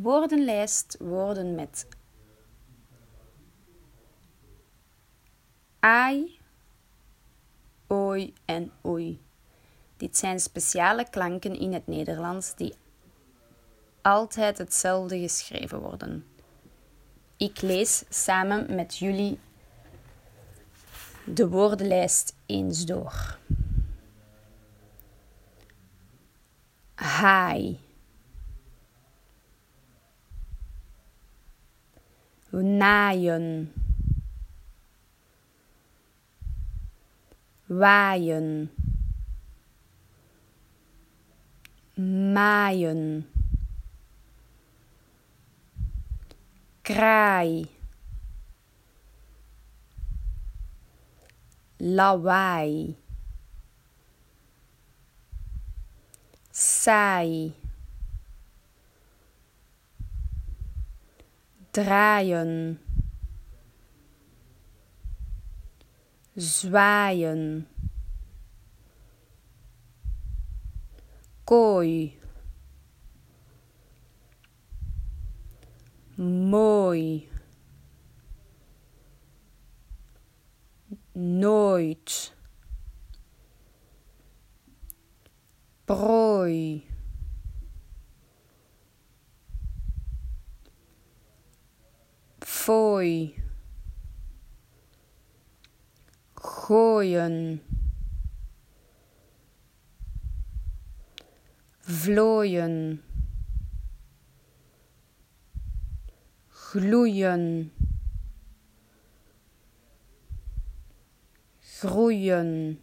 Woordenlijst woorden met ai, oi en oei. Dit zijn speciale klanken in het Nederlands die altijd hetzelfde geschreven worden. Ik lees samen met jullie de woordenlijst eens door. Haai. Naaien. Waaien. Maaien. Kraai. Lawaai. Saai. Draaien, zwaaien, kooi, mooi, nooit, prooi. Fooi, gooien, vlooien, gloeien, groeien,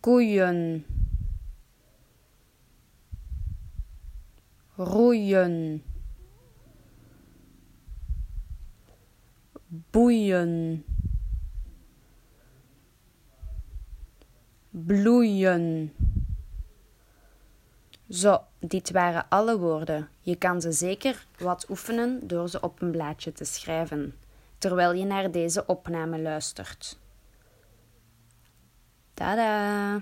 koeien. Roeien, boeien, bloeien. Zo, dit waren alle woorden. Je kan ze zeker wat oefenen door ze op een blaadje te schrijven, terwijl je naar deze opname luistert. Tada!